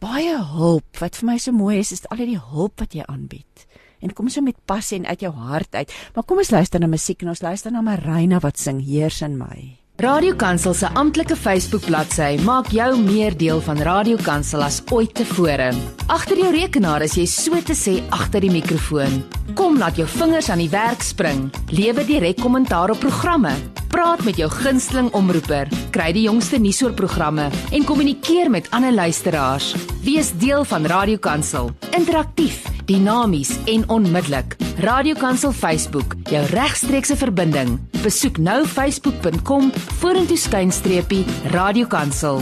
baie hulp. Wat vir my so mooi is, is al die hulp wat jy aanbied. En kom so met passie en uit jou hart uit. Maar kom ons luister na musiek en ons luister na Marina wat sing Heers in my. Radio Kansel se amptelike Facebook-bladsy maak jou meer deel van Radio Kansel as ooit tevore. Agter jou rekenaar is jy so te sê agter die mikrofoon. Kom laat jou vingers aan die werk spring. Lewe direk kommentaar op programme. Praat met jou gunsteling omroeper, kry die jongste nuusoorprogramme en kommunikeer met ander luisteraars. Wees deel van Radio Kansel. Interaktief, dinamies en onmiddellik. Radio Kansel Facebook, jou regstreekse verbinding. Besoek nou facebook.com vorentoe skynstreepie Radio Kansel.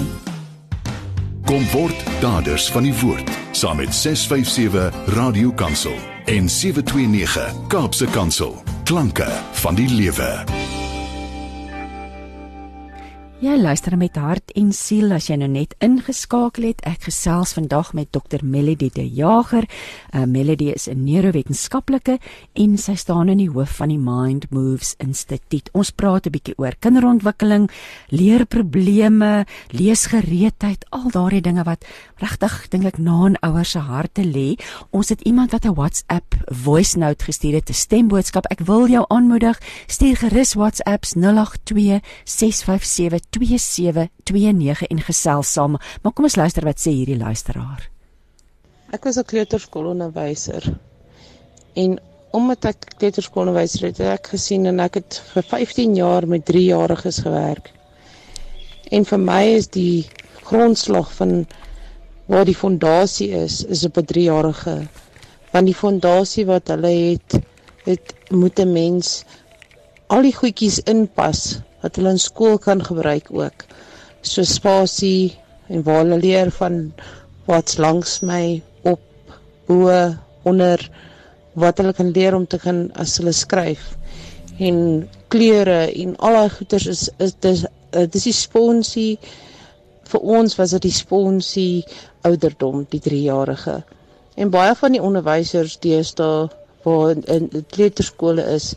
Kom word daders van die woord saam met 657 Radio Kansel en 729 Kaapse Kansel. Klanke van die lewe. Jy luister met hart en siel as jy nou net ingeskakel het. Ek gesels vandag met Dr Melody De Jager. Uh, Melody is 'n neurowetenskaplike en sy staan in die hoof van die Mind Moves Instituut. Ons praat 'n bietjie oor kinderontwikkeling, leerprobleme, leesgereedheid, al daardie dinge wat regtig dink ek na in ouers se harte lê. Ons het iemand wat 'n WhatsApp voice note gestuur het, 'n stemboodskap. Ek wil jou aanmoedig, stuur gerus WhatsApps 082 657 2729 en gesels saam. Maar kom ons luister wat sê hierdie luisteraar. Ek was 'n kleuterskoolonderwyser. En omdat ek kleuterskoolonderwyser het, het ek gesien en ek het vir 15 jaar met 3-jariges gewerk. En vir my is die grondslag van waar die fondasie is, is op 'n 3-jarige. Want die fondasie wat hulle het, dit moet 'n mens al die goedjies inpas wat hulle in skool kan gebruik ook. So spasie en waar hulle leer van wat's langs my op bo onder wat hulle kan leer om te kan as hulle skryf en kleure en al daai goeders is is dis dis die sponsie vir ons was dit die sponsie ouderdom die 3-jarige en baie van die onderwysers deesdae waar in kleuterskole is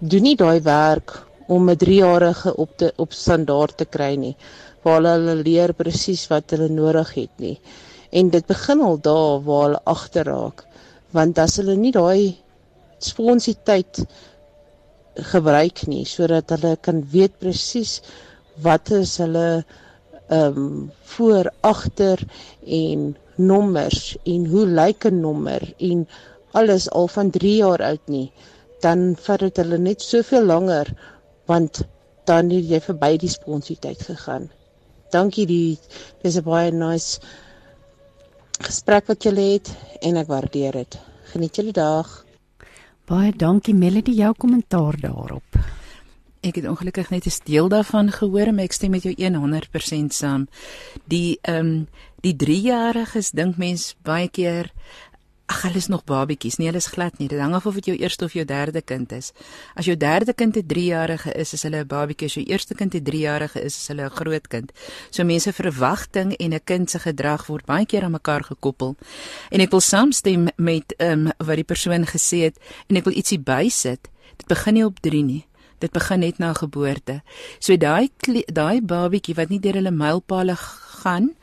doen nie daai werk om 'n 3-jarige op te op standaard te kry nie waar hulle leer presies wat hulle nodig het nie. En dit begin al daar waar hulle agterraak want as hulle nie daai sponsiteit gebruik nie sodat hulle kan weet presies wat is hulle ehm um, voor agter en nommers en hoe lyk 'n nommer en alles al van 3 jaar oud nie dan vat dit hulle net soveel langer want dan het jy verby die sponsietyd gegaan. Dankie die dis 'n baie nice gesprek wat julle het en ek waardeer dit. Geniet julle dag. Baie dankie Melody jou kommentaar daarop. Ek het ongelukkig net 'n deel daarvan gehoor, maar ek stem met jou 100% saam. Die ehm um, die 3-jariges dink mens baie keer Ag, hulle is nog babetjies. Nee, hulle is glad nie. Dit hang af of dit jou eerste of jou derde kind is. As jou derde kind 'n 3-jarige is, is hulle 'n babetjie. As jou eerste kind 'n 3-jarige is, is hulle 'n groot kind. So mense verwagting en 'n kind se gedrag word baie keer aan mekaar gekoppel. En ek wil saamstem met ehm um, wat die persoon gesê het en ek wil ietsie bysit. Dit begin nie op 3 nie. Dit begin net na geboorte. So daai daai babetjie wat nie deur hulle mylpale gaan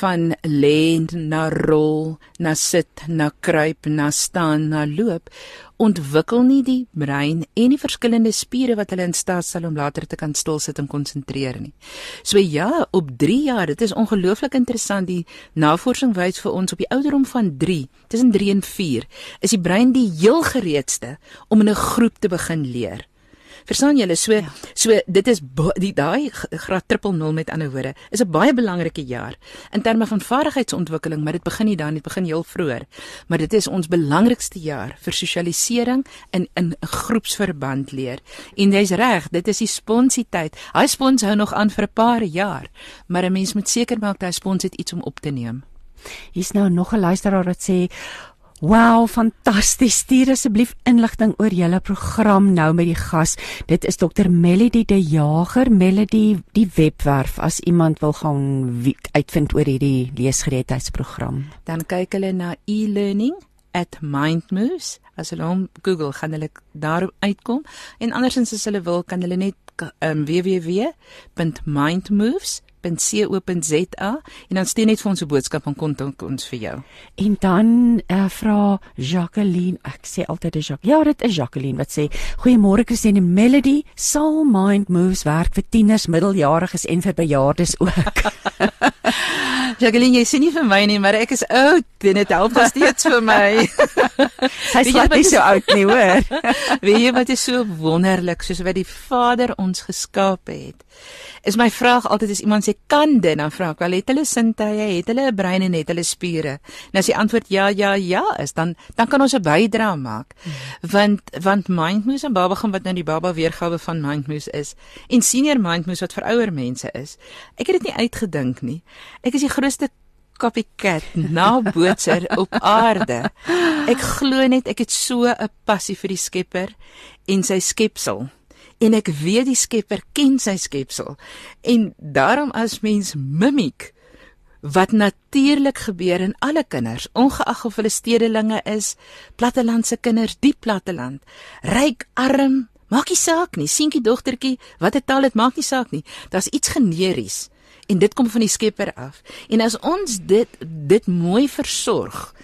van lê na rol, na sit, na kruip, na staan, na loop, ontwikkel nie die brein en die verskillende spiere wat hulle in staat sal om later te kan stil sit en konsentreer nie. So ja, op 3 jaar, dit is ongelooflik interessant die navorsing wys vir ons op die ouderdom van 3, tussen 3 en 4, is die brein die heel gereedste om in 'n groep te begin leer. Verstaan julle? So ja. so dit is die daai graad triple 0 met ander woorde is 'n baie belangrike jaar in terme van vaardigheidsontwikkeling, maar dit begin nie dan nie, dit begin heel vroeër. Maar dit is ons belangrikste jaar vir sosialisering in in 'n groepsverband leer. En jy's reg, dit is die sponsietyd. Hy spons hou nog aan vir 'n paar jaar, maar 'n mens moet seker maak dat hy spons het iets om op te neem. Hier's nou nog 'n luisteraar wat sê Wow, fantasties. Stuur asseblief inligting oor julle program nou met die gas. Dit is Dr Melody De Jager, Melody die webwerf as iemand wil gaan uitvind oor hierdie leesgereedheidsprogram. Dan kyk hulle na e-learning at mindmoves. As hulle hom Google gaan hulle daarop uitkom en andersins as hulle wil kan hulle net um, www.mindmoves www.co.za en dan stuur net vir ons 'n boodskap en kontak ons vir jou. En dan uh, vra Jacqueline, ek sê altyd is Jacques. Ja, dit is Jacqueline wat sê: "Goeiemôre Christine Melody, Soul Mind Moves werk vir tieners, middeljariges en vir bejaardes ook." Jacqueline, jy sien nie vir my nie, maar ek is oud en dit help nog steeds vir my. Sy is nie so oud nie, hoor. Weet jy wat is so wonderlik soos wat die Vader ons geskaap het? is my vraag altyd as iemand sê kan dit dan vra ek wel het hulle sintuie het hulle 'n brein en het hulle spiere en as die antwoord ja ja ja is dan dan kan ons 'n bydra maak hmm. want want mindmoose en baba gaan wat nou die baba weergawe van mindmoose is en senior mindmoose wat vir ouer mense is ek het dit nie uitgedink nie ek is die grootste copycat na bootser op aarde. Ek glo net ek het so 'n passie vir die Skepper en sy skepsel. En ek weet die Skepper ken sy skepsel. En daarom as mens mimiek wat natuurlik gebeur in alle kinders, ongeag of hulle stedelinge is, plattelandse kinders, diep platteland, ryk, arm, maak nie saak nie, seentjie, dogtertjie, watter taal dit maak nie saak nie. Daar's iets generies en dit kom van die Skepper af. En as ons dit dit mooi versorg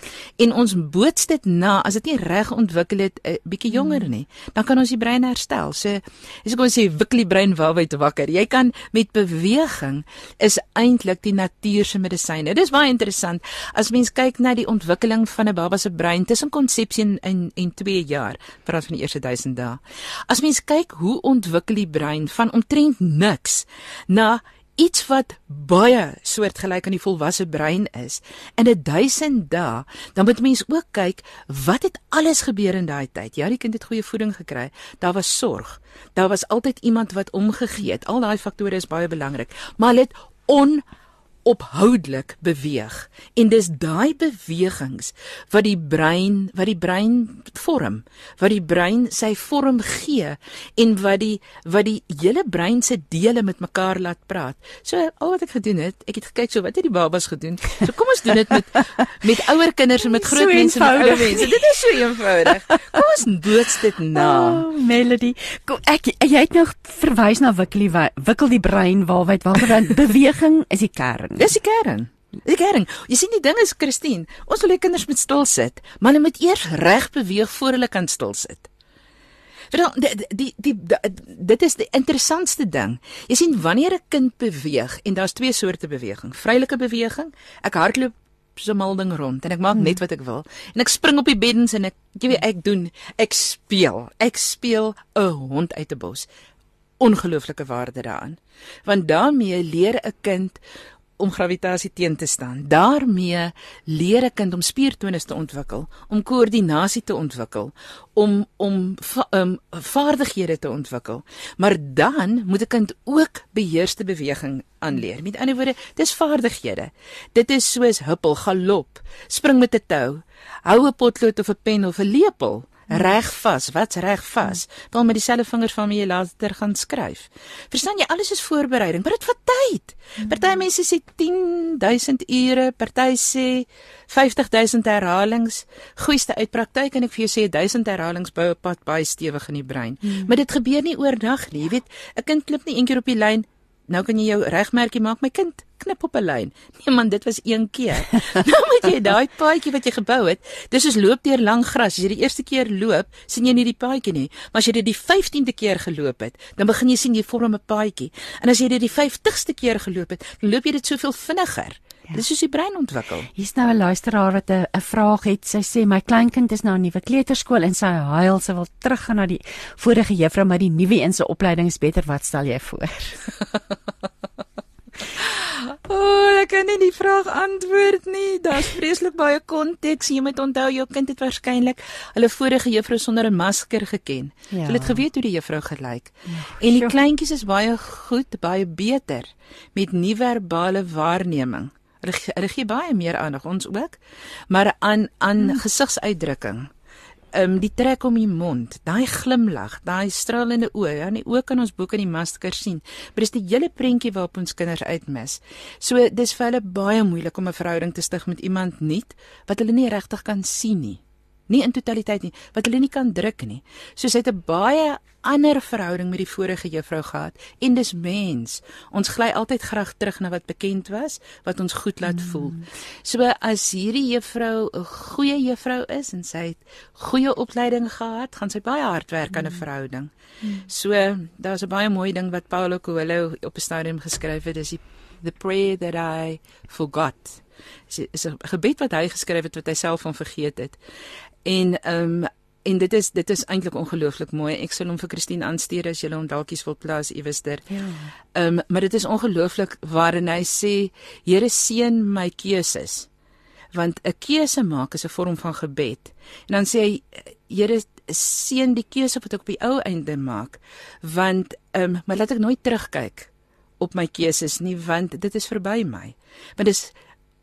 en ons boots dit na, as dit nie reg ontwikkel het 'n uh, bietjie jonger nie, dan kan ons die brein herstel. So as ek kon sê wikkel die brein waarwyd wakker. Jy kan met beweging is eintlik die natuur se medisyne. Dit is baie interessant as mens kyk na die ontwikkeling van 'n baba se brein tussen konsepsie en en, en 2 jaar, praat van die eerste 1000 dae. As mens kyk hoe ontwikkel die brein van omtrent niks na iets wat baie soortgelyk aan die volwasse brein is in 'n 1000 dae, dan moet mens ook kyk wat het alles gebeur in daai tyd. Ja, die kind het goeie voeding gekry. Daar was sorg. Daar was altyd iemand wat omgegee het. Al daai faktore is baie belangrik, maar hulle het on ophoudelik beweeg. En dis daai bewegings wat die brein wat die brein vorm wat die brein sy vorm gee en wat die wat die hele brein se dele met mekaar laat praat. So al wat ek gedoen het ek het gekyk so wat het die babas gedoen? So kom ons doen dit met met ouer kinders en met groot so mense en ouer mense. Dit is so eenvoudig. Kom ons boots dit na. Oh, melody. Kom, ek jy het nog verwys na wikkel die wikkel die brein waarwyd waar beweging is die kern. Dis die kern. Die kern. Jy sien die ding is Christine, ons wil hê kinders moet stil sit, maar hulle moet eers reg beweeg voor hulle kan stil sit. Want die die, die dit is die interessantste ding. Jy sien wanneer 'n kind beweeg en daar's twee soorte beweging. Vrylike beweging. Ek hardloop so mal ding rond en ek maak hmm. net wat ek wil en ek spring op die beddens en ek jy weet ek doen ek speel. Ek speel 'n hond uit 'n bos. Ongelooflike waarde daaraan. Want daarmee leer 'n kind om gravitasie teen te staan. daarmee leer 'n kind om spiertonus te ontwikkel, om koördinasie te ontwikkel, om om va, um, vaardighede te ontwikkel. Maar dan moet 'n kind ook beheerste beweging aanleer. Met ander woorde, dis vaardighede. Dit is soos huppel, galop, spring met 'n tou, hou 'n potlood of 'n pen of 'n lepel reg vas. Wat's reg vas? Dan met dieselfde vingers van wie jy later gaan skryf. Verstaan jy alles is voorbereiding, maar dit vat tyd. Party mense sê 10000 ure, party sê 50000 herhalings. Goeieste uitpraktyk en ek vir jou sê 1000 herhalings bou 'n pad baie stewig in die brein. Hmm. Maar dit gebeur nie oornag nie. Jy weet, 'n kind klip nie een keer op die lyn Nou kan jy jou regmerkie maak my kind knip op 'n lyn. Nee man, dit was een keer. nou moet jy daai paadjie wat jy gebou het, dis soos loop deur lang gras. As jy die eerste keer loop, sien jy nie die paadjie nie. Maar as jy dit die 15de keer geloop het, dan begin jy sien jy vorm 'n paadjie. En as jy dit die 50ste keer geloop het, loop jy dit soveel vinniger. Ja. Dis hoe die brein ontwikkel. Hier's nou 'n luisteraar wat 'n vraag het. Sy sê my kleinkind is nou 'n nuwe kleuterskool en sy huil sy wil teruggaan na die vorige juffrou, maar die nuwe een se opleiding is beter. Wat stel jy voor? O, oh, ek kan nie die vraag antwoord nie. Daar's vreeslik baie konteks. Jy moet onthou jou kind het waarskynlik hulle vorige juffrou sonder 'n masker geken. Ja. Hulle het geweet hoe die juffrou gelyk. Ja, en die kleintjies is baie goed, baie beter met nie-verbale waarneming. Hulle gee baie meer aandag ons ook. Maar aan aan hmm. gesigsuitdrukking. Ehm um, die trek om die mond, daai glimlag, daai stralende oë, ja, nie oë kan ons boek in die masker sien. Maar dis die hele prentjie waarop ons kinders uitmis. So dis vir hulle baie moeilik om 'n verhouding te stig met iemand nuut wat hulle nie regtig kan sien nie nie in totaliteit nie wat hulle nie kan druk nie. So sy het 'n baie ander verhouding met die vorige juffrou gehad en dis mens. Ons gly altyd graag terug na wat bekend was, wat ons goed laat mm. voel. So as hierdie juffrou 'n goeie juffrou is en sy het goeie opleiding gehad, gaan sy baie hard werk aan 'n mm. verhouding. Mm. So daar's 'n baie mooi ding wat Paulo Coelho op 'n stadium geskryf het, dis die the prayer that I forgot. Dit is 'n gebed wat hy geskryf het wat hy self van vergeet het. En ehm um, en dit is dit is eintlik ongelooflik mooi. Ek sal hom vir Christine aanstuur as jy hom dalkies wil plaas iewerster. Ja. Ehm um, maar dit is ongelooflik waarin hy sê Here seën my keuses. Want 'n keuse maak is 'n vorm van gebed. En dan sê hy Here seën die keuse wat ek op die ou einde maak. Want ehm um, maar laat ek nooit terugkyk op my keuses nie want dit is verby my. Want dis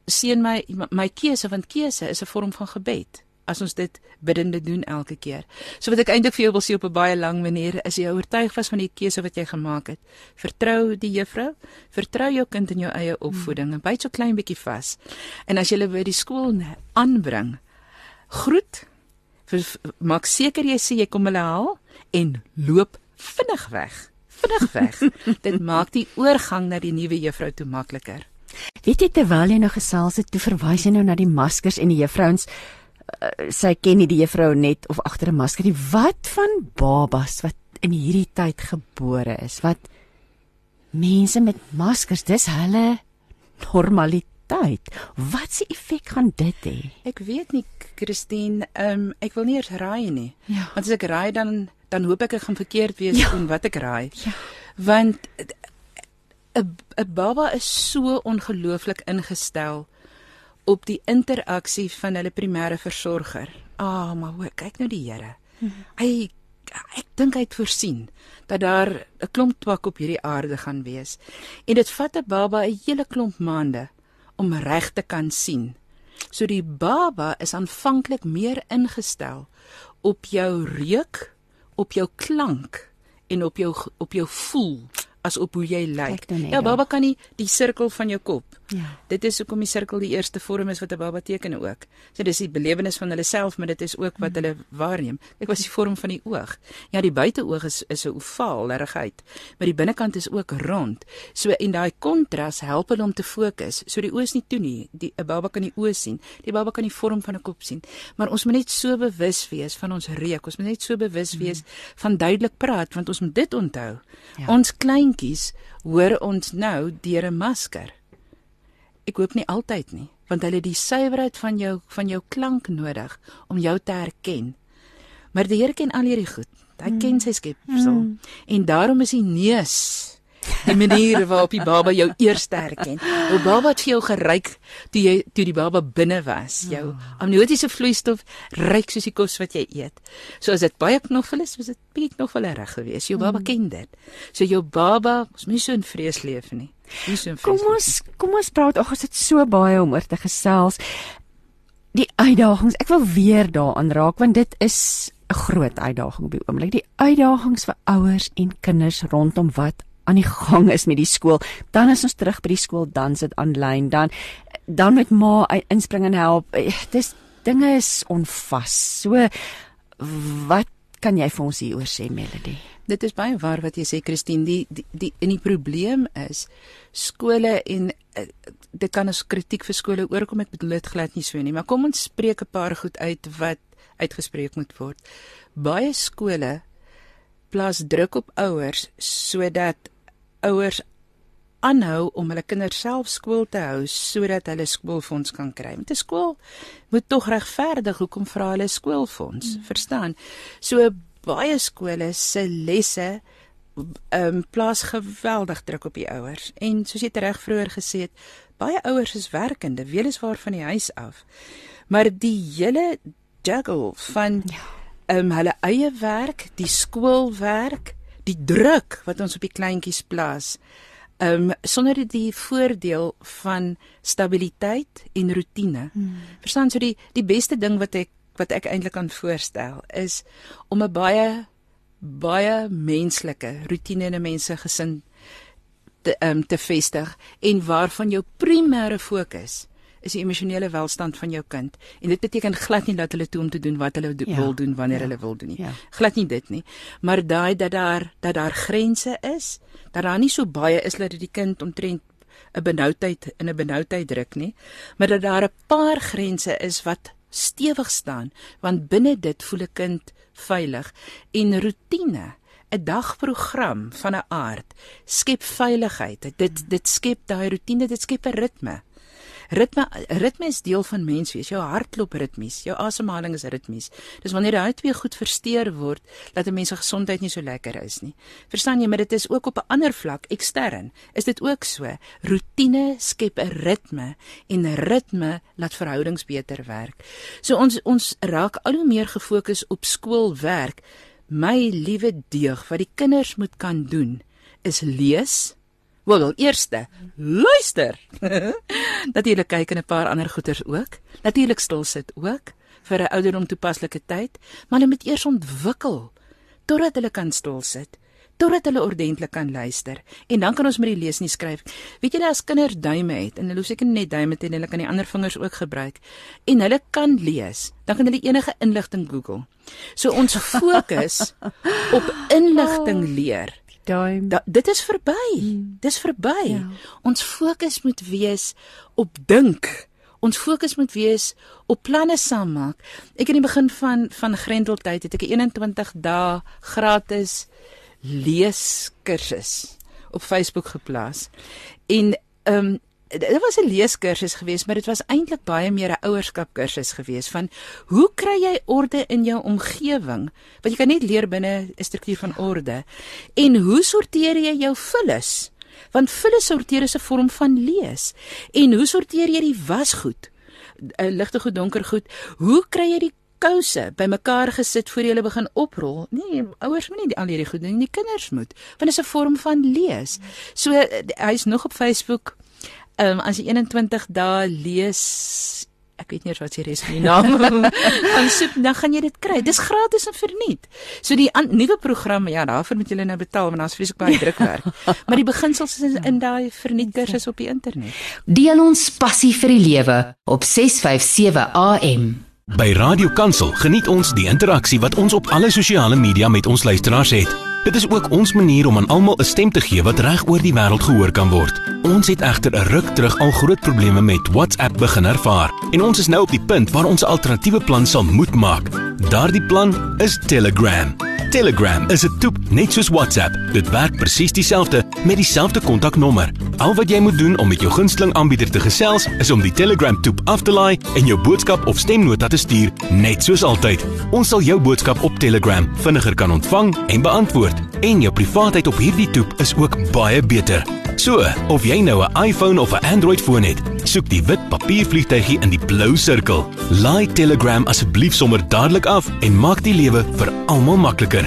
seën my my keuse want keuse is 'n vorm van gebed as ons dit biddende doen elke keer. So wat ek eintlik vir jou wil sê op 'n baie lang manier is jy oortuig was van die keuse wat jy gemaak het. Vertrou die juffrou, vertrou jou kind in jou eie opvoeding en byt so klein bietjie vas. En as jy hulle by die skool aanbring, groet, maak seker jy sê jy kom hulle haal en loop vinnig weg. Vinnig weg. dit maak die oorgang na die nuwe juffrou toe makliker. Weet jy terwyl jy nou gesels het, toe verwys jy nou na die maskers en die juffrouens sy ken nie die juffrou net of agter 'n masker nie. Wat van babas wat in hierdie tyd gebore is? Wat mense met maskers, dis hulle normaliteit. Wat se effek gaan dit hê? Ek weet nie, Christine, ehm um, ek wil nie eers raai nie. Ja. Want as ek raai dan dan hoop ek ek gaan verkeerd wees Ja. en wat ek raai. Ja. Want 'n 'n baba is so ongelooflik ingestel op die interaksie van hulle primêre versorger. Ah, maar hoor, kyk nou die Here. Hy ek dink hy het voorsien dat daar 'n klomp twak op hierdie aarde gaan wees. En dit vat 'n baba 'n hele klomp maande om reg te kan sien. So die baba is aanvanklik meer ingestel op jou reuk, op jou klank en op jou op jou voel as op hoe jy lyk. Ja, baba kan nie die sirkel van jou kop. Ja. Dit is hoekom die sirkel die eerste vorm is wat 'n baba teken ook. So dis die belewenis van hulle self, maar dit is ook wat hulle waarneem. Ek was die vorm van die oog. Ja, die buiteoog is is 'n ovaal regheid, maar die binnekant is ook rond. So en daai kontras help hulle om te fokus. So die oë is nie toe nie. Die 'n baba kan die oë sien. Die baba kan die vorm van 'n kop sien. Maar ons moet net so bewus wees van ons reuk. Ons moet net so bewus wees van duidelik praat want ons moet dit onthou. Ja. Ons kleintjies hoor ons nou deur 'n masker. Ek hoop nie altyd nie, want hulle die suiwerheid van jou van jou klank nodig om jou te herken. Maar die Here ken al hierdie goed. Hy ken sy skepsel. Mm. En daarom is die neus die manier waarop die baba jou eers herken. Jou baba het vir jou geryk toe jy toe die baba binne was. Jou amniotiese vloeistof ryk soos die kos wat jy eet. So as dit baie knoffel is, was dit bietjie knoffelrig geweest. Jou baba ken dit. So jou baba, ons moet nie so in vrees leef nie. Nie so in vrees. Kom ons kom ons praat. Ag, ons het so baie om oor te gesels. Die uitdagings. Ek wil weer daaraan raak want dit is 'n groot uitdaging op die oomblik. Die uitdagings vir ouers en kinders rondom wat aan die gang is met die skool. Dan is ons terug by die skool, dan sit aanlyn, dan dan met ma inspring en help. Eh, Dis dinge is onvas. So wat kan jy vir ons hieroor sê, Melody? Dit is baie waar wat jy sê Christine, die die die en die probleem is skole en uh, dit kan as kritiek vir skole oorkom, ek bedoel dit glad nie so nie, maar kom ons spreek 'n paar goed uit wat uitgespreek moet word. Baie skole plaas druk op ouers sodat ouers aanhou om hulle kinders self skool te hou sodat hulle skoolfonds kan kry. Met 'n skool moet tog regverdig hoekom vra hulle skoolfonds, mm. verstaan? So baie skole se lesse ehm um, plaas geweldig druk op die ouers. En soos jy reg vroeër gesê het, baie ouers is werkende, weliswaar van die huis af. Maar die hele juggle van Ja. ehm um, hulle eie werk, die skoolwerk, die druk wat ons op die kleintjies plaas. Ehm um, sonder die voordeel van stabiliteit en rotine. Hmm. Verstaan so die die beste ding wat ek wat ek eintlik kan voorstel is om 'n baie baie menslike rotine in 'n mens se gesin te um, te vestig en waarvan jou primêre fokus is die emosionele welstand van jou kind. En dit beteken glad nie dat hulle toe om te doen wat hulle do Ja, wil doen wanneer ja, hulle wil doen nie. ja. Glad nie dit nie. Maar daai dat daar dat daar grense is, dat daar nie so baie is dat dit die kind omtrent 'n benoudheid in 'n benoudheid druk nie, maar dat daar 'n paar grense is wat stewig staan, want binne dit voel 'n kind veilig en rotine 'n dagprogram van 'n aard skep veiligheid. Dit dit skep daai rotine, dit skep 'n ritme. Ritme ritme is deel van menswees. Jou hart klop ritmies, jou asemhaling is ritmies. Dis wanneer daai twee goed versteur word dat 'n mens se gesondheid nie so lekker is nie. Verstaan jy, maar dit is ook op 'n ander vlak, ekstern. Is dit ook so? Rotine skep 'n ritme en ritme laat verhoudings beter werk. So ons ons raak al hoe meer gefokus op skoolwerk. My liewe deug, wat die kinders moet kan doen is lees. Wel, eerste, luister. Natuurlik kyk en 'n paar ander goeters ook. Natuurlik stil sit ook vir 'n ouderdom toepaslike tyd, maar hulle moet eers ontwikkel totdat hulle kan stil sit totdat hulle ordentlik kan luister en dan kan ons met die lees nie skryf. Weet julle as kinders duime het en hulle seker net duime het en hulle kan die ander vingers ook gebruik en hulle kan lees, dan kan hulle enige inligting Google. So ons fokus op inligting leer. Duim. Da, dit is verby. Mm. Dis verby. Ja. Ons fokus moet wees op dink. Ons fokus moet wees op planne saam maak. Ek in die begin van van Grendeltyd het ek 'n 21 dae gratis leeskursus op Facebook geplaas. En ehm um, dit was 'n leeskursus geweest, maar dit was eintlik baie meer 'n ouerskapkursus geweest van hoe kry jy orde in jou omgewing? Want jy kan net leer binne 'n struktuur van orde. En hoe sorteer jy jou vullis? Want vullis sorteer is 'n vorm van lees. En hoe sorteer jy die wasgoed? 'n ligte goed, donker goed. Hoe kry jy die kouse bymekaar gesit voor jy hulle begin oprol. Nee, ouers moet nie al hierdie goed doen nie, die kinders moet. Want dit is 'n vorm van lees. So hy's nog op Facebook. Ehm um, as jy 21 dae lees ek weet nie wat sy res van die naam gaan soek dan gaan jy dit kry. Dis gratis en verniet. So die nuwe program, ja, daarvoor moet jy nou betaal want daar's vreeslik baie drukwerk. maar die beginsels is in, in daai verniet kursus op die internet. Deel ons passie vir die lewe op 657 AM. By Radio Kansel geniet ons die interaksie wat ons op alle sosiale media met ons luisteraars het. Dit is ook ons manier om aan almal 'n stem te gee wat reg oor die wêreld gehoor kan word. Ons het egter 'n ruk terug al groot probleme met WhatsApp begin ervaar en ons is nou op die punt waar ons 'n alternatiewe plan sal moet maak. Daardie plan is Telegram. Telegram is 'n toep net soos WhatsApp. Dit werk presies dieselfde met dieselfde kontaknommer. Al wat jy moet doen om met jou gunsteling aanbieder te gesels, is om die Telegram toep af te laai en jou boodskap of stemnota te stuur, net soos altyd. Ons sal jou boodskap op Telegram vinniger kan ontvang en beantwoord. En jou privaatheid op hierdie toep is ook baie beter. So, of jy nou 'n iPhone of 'n Android foon het, soek die wit papiervliegtuigie in die blou sirkel. Laai Telegram asseblief sommer dadelik af en maak die lewe vir almal makliker.